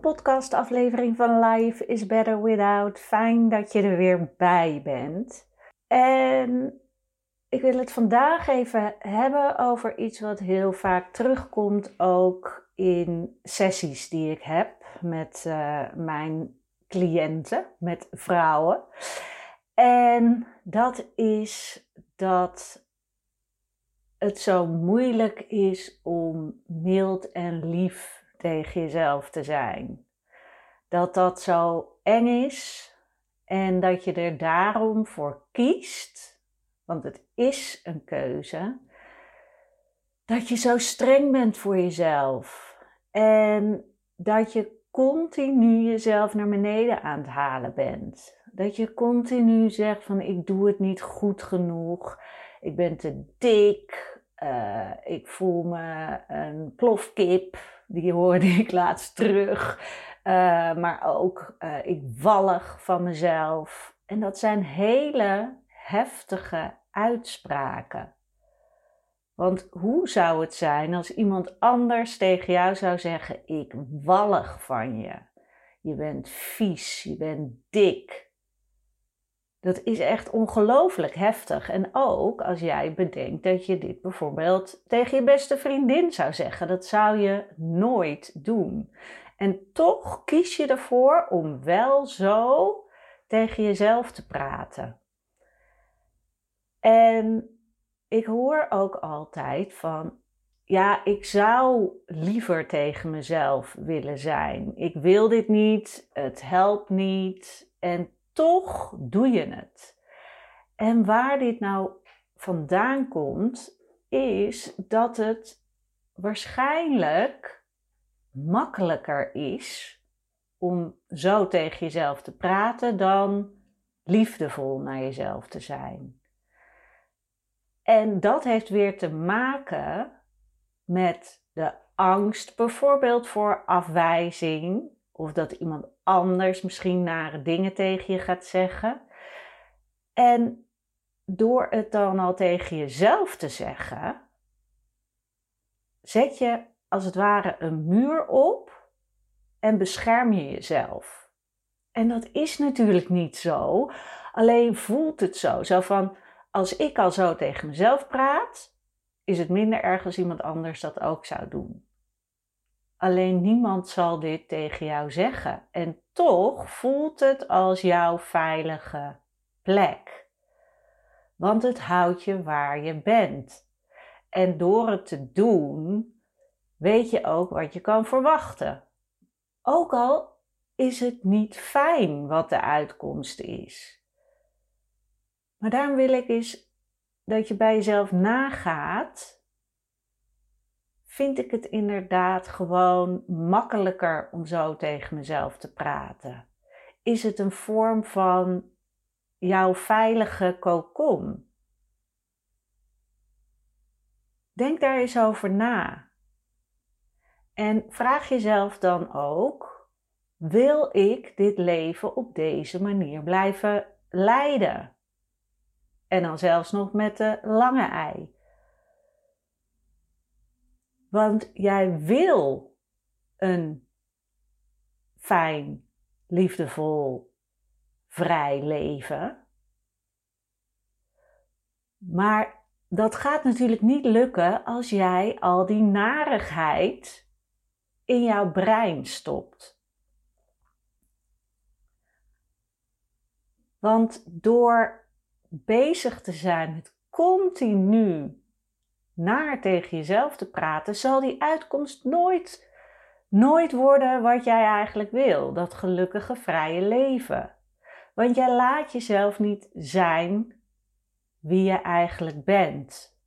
podcastaflevering van Life is Better Without. Fijn dat je er weer bij bent. En ik wil het vandaag even hebben over iets wat heel vaak terugkomt ook in sessies die ik heb met uh, mijn cliënten, met vrouwen. En dat is dat het zo moeilijk is om mild en lief tegen jezelf te zijn. Dat dat zo eng is en dat je er daarom voor kiest, want het is een keuze, dat je zo streng bent voor jezelf en dat je continu jezelf naar beneden aan het halen bent. Dat je continu zegt van ik doe het niet goed genoeg, ik ben te dik, uh, ik voel me een plofkip, die hoorde ik laatst terug. Uh, maar ook uh, ik wallig van mezelf. En dat zijn hele heftige uitspraken. Want hoe zou het zijn als iemand anders tegen jou zou zeggen: Ik wallig van je. Je bent vies, je bent dik, dat is echt ongelooflijk heftig. En ook als jij bedenkt dat je dit bijvoorbeeld tegen je beste vriendin zou zeggen. Dat zou je nooit doen. En toch kies je ervoor om wel zo tegen jezelf te praten. En ik hoor ook altijd van, ja, ik zou liever tegen mezelf willen zijn. Ik wil dit niet, het helpt niet. En toch doe je het. En waar dit nou vandaan komt, is dat het waarschijnlijk makkelijker is om zo tegen jezelf te praten dan liefdevol naar jezelf te zijn. En dat heeft weer te maken met de angst, bijvoorbeeld voor afwijzing, of dat iemand anders misschien nare dingen tegen je gaat zeggen. En door het dan al tegen jezelf te zeggen, zet je als het ware een muur op en bescherm je jezelf. En dat is natuurlijk niet zo, alleen voelt het zo. Zo van, als ik al zo tegen mezelf praat, is het minder erg als iemand anders dat ook zou doen. Alleen niemand zal dit tegen jou zeggen. En toch voelt het als jouw veilige plek. Want het houdt je waar je bent. En door het te doen, weet je ook wat je kan verwachten. Ook al is het niet fijn wat de uitkomst is. Maar daarom wil ik eens dat je bij jezelf nagaat vind ik het inderdaad gewoon makkelijker om zo tegen mezelf te praten? Is het een vorm van jouw veilige kokon? Denk daar eens over na. En vraag jezelf dan ook: wil ik dit leven op deze manier blijven leiden? En dan zelfs nog met de lange ei. Want jij wil een fijn, liefdevol, vrij leven. Maar dat gaat natuurlijk niet lukken als jij al die narigheid in jouw brein stopt. Want door bezig te zijn met continu naar tegen jezelf te praten, zal die uitkomst nooit, nooit worden wat jij eigenlijk wil. Dat gelukkige vrije leven. Want jij laat jezelf niet zijn wie je eigenlijk bent.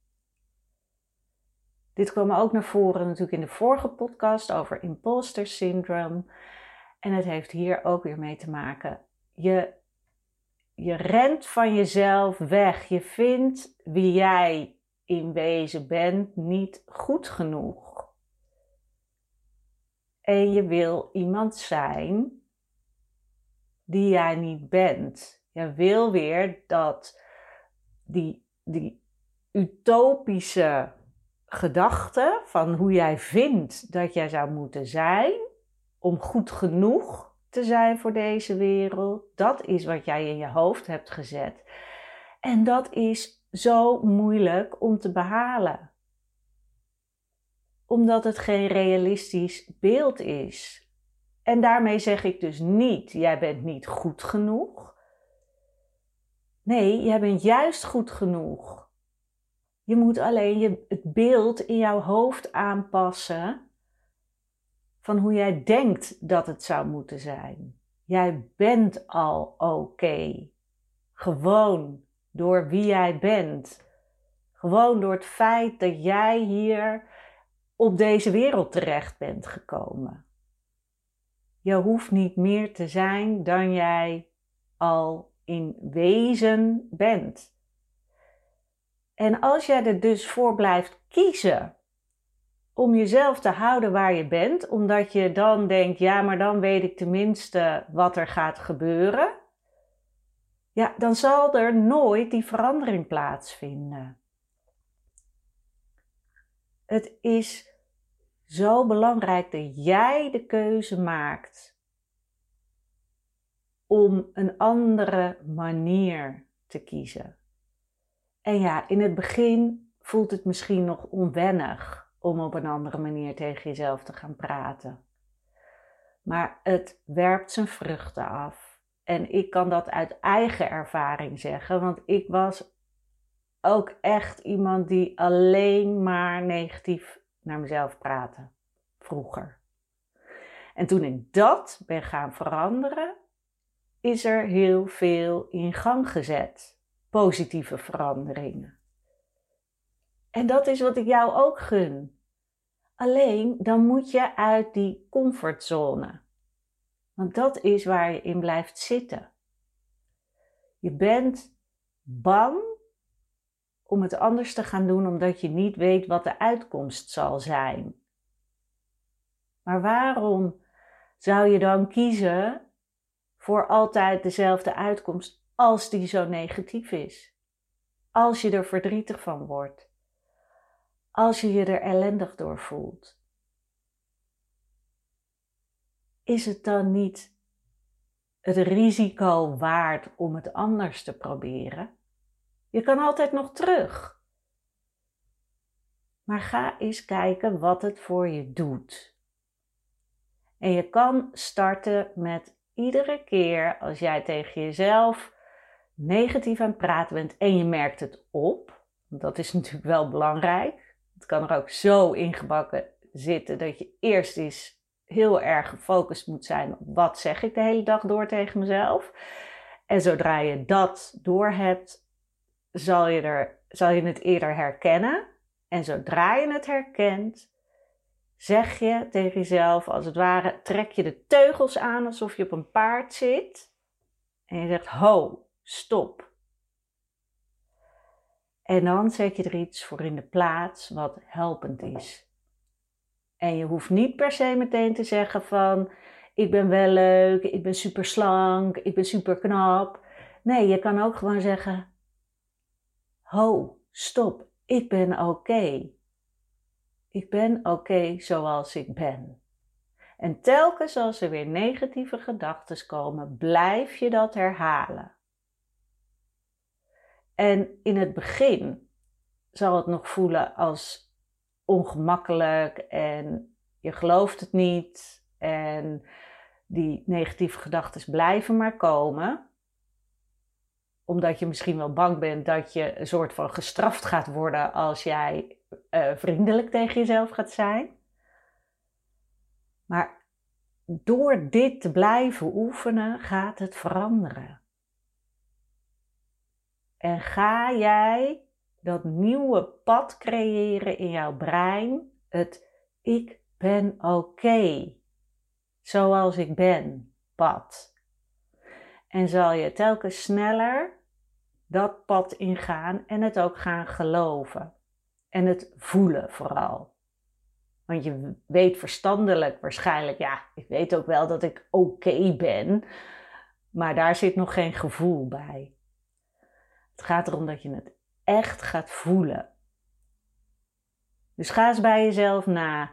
Dit kwam ook naar voren natuurlijk in de vorige podcast over imposter syndrome. En het heeft hier ook weer mee te maken. Je, je rent van jezelf weg. Je vindt wie jij in wezen bent niet goed genoeg. En je wil iemand zijn die jij niet bent. Je wil weer dat die, die utopische gedachte van hoe jij vindt dat jij zou moeten zijn om goed genoeg te zijn voor deze wereld, dat is wat jij in je hoofd hebt gezet. En dat is zo moeilijk om te behalen. Omdat het geen realistisch beeld is. En daarmee zeg ik dus niet, jij bent niet goed genoeg. Nee, jij bent juist goed genoeg. Je moet alleen je, het beeld in jouw hoofd aanpassen van hoe jij denkt dat het zou moeten zijn. Jij bent al oké. Gewoon door wie jij bent. Gewoon door het feit dat jij hier op deze wereld terecht bent gekomen. Je hoeft niet meer te zijn dan jij al in wezen bent. En als jij er dus voor blijft kiezen om jezelf te houden waar je bent, omdat je dan denkt, ja, maar dan weet ik tenminste wat er gaat gebeuren, ja, dan zal er nooit die verandering plaatsvinden. Het is zo belangrijk dat jij de keuze maakt om een andere manier te kiezen. En ja, in het begin voelt het misschien nog onwennig om op een andere manier tegen jezelf te gaan praten. Maar het werpt zijn vruchten af. En ik kan dat uit eigen ervaring zeggen, want ik was ook echt iemand die alleen maar negatief naar mezelf praatte. Vroeger. En toen ik dat ben gaan veranderen, is er heel veel in gang gezet positieve veranderingen. En dat is wat ik jou ook gun. Alleen dan moet je uit die comfortzone. Want dat is waar je in blijft zitten. Je bent bang om het anders te gaan doen omdat je niet weet wat de uitkomst zal zijn. Maar waarom zou je dan kiezen voor altijd dezelfde uitkomst als die zo negatief is. Als je er verdrietig van wordt. Als je je er ellendig door voelt. Is het dan niet het risico waard om het anders te proberen? Je kan altijd nog terug. Maar ga eens kijken wat het voor je doet. En je kan starten met iedere keer als jij tegen jezelf negatief aan het praten bent en je merkt het op, dat is natuurlijk wel belangrijk. Het kan er ook zo ingebakken zitten dat je eerst eens heel erg gefocust moet zijn op wat zeg ik de hele dag door tegen mezelf. En zodra je dat door hebt, zal je, er, zal je het eerder herkennen. En zodra je het herkent, zeg je tegen jezelf, als het ware, trek je de teugels aan alsof je op een paard zit. En je zegt: Ho, stop. En dan zet je er iets voor in de plaats wat helpend is. En je hoeft niet per se meteen te zeggen van ik ben wel leuk, ik ben super slank, ik ben super knap. Nee, je kan ook gewoon zeggen: Ho, stop, ik ben oké. Ik ben oké zoals ik ben. En telkens als er weer negatieve gedachten komen, blijf je dat herhalen. En in het begin zal het nog voelen als ongemakkelijk en je gelooft het niet en die negatieve gedachten blijven maar komen. omdat je misschien wel bang bent dat je een soort van gestraft gaat worden als jij uh, vriendelijk tegen jezelf gaat zijn. Maar door dit te blijven oefenen gaat het veranderen. En ga jij dat nieuwe pad creëren in jouw brein, het ik ben oké, zoals ik ben pad. En zal je telkens sneller dat pad ingaan en het ook gaan geloven. En het voelen vooral. Want je weet verstandelijk waarschijnlijk, ja, ik weet ook wel dat ik oké ben, maar daar zit nog geen gevoel bij. Het gaat erom dat je het echt gaat voelen. Dus ga eens bij jezelf na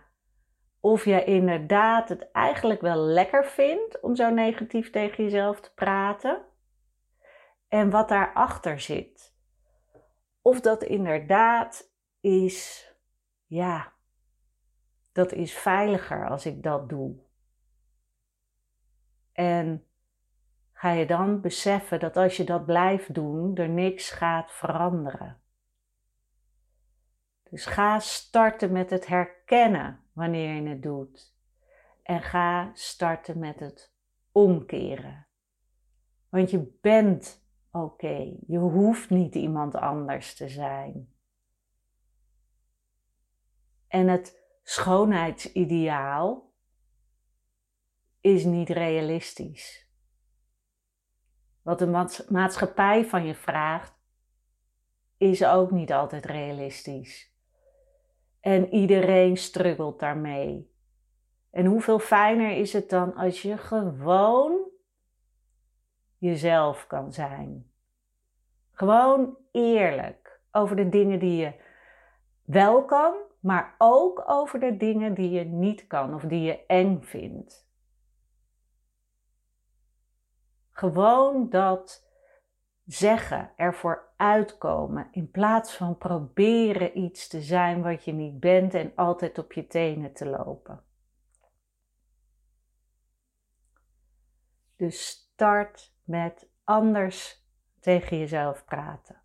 of je inderdaad het eigenlijk wel lekker vindt om zo negatief tegen jezelf te praten en wat daarachter zit. Of dat inderdaad is, ja, dat is veiliger als ik dat doe. En ga je dan beseffen dat als je dat blijft doen, er niks gaat veranderen. Dus ga starten met het herkennen wanneer je het doet. En ga starten met het omkeren. Want je bent oké. Je hoeft niet iemand anders te zijn. En het schoonheidsideaal is niet realistisch. Wat de maatschappij van je vraagt, is ook niet altijd realistisch. En iedereen struggelt daarmee. En hoeveel fijner is het dan als je gewoon jezelf kan zijn? Gewoon eerlijk over de dingen die je wel kan, maar ook over de dingen die je niet kan of die je eng vindt. Gewoon dat zeggen, ervoor uitkomen, in plaats van proberen iets te zijn wat je niet bent en altijd op je tenen te lopen. Dus start met anders tegen jezelf praten.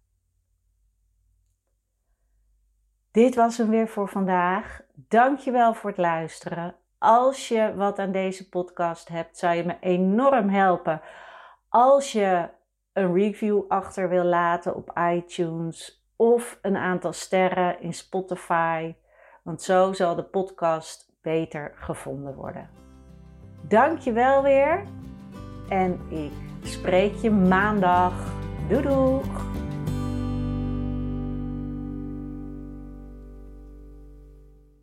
Dit was hem weer voor vandaag. Dankjewel voor het luisteren. Als je wat aan deze podcast hebt, zou je me enorm helpen als je een review achter wil laten op iTunes of een aantal sterren in Spotify, want zo zal de podcast beter gevonden worden. Dank je wel weer en ik spreek je maandag. Doei!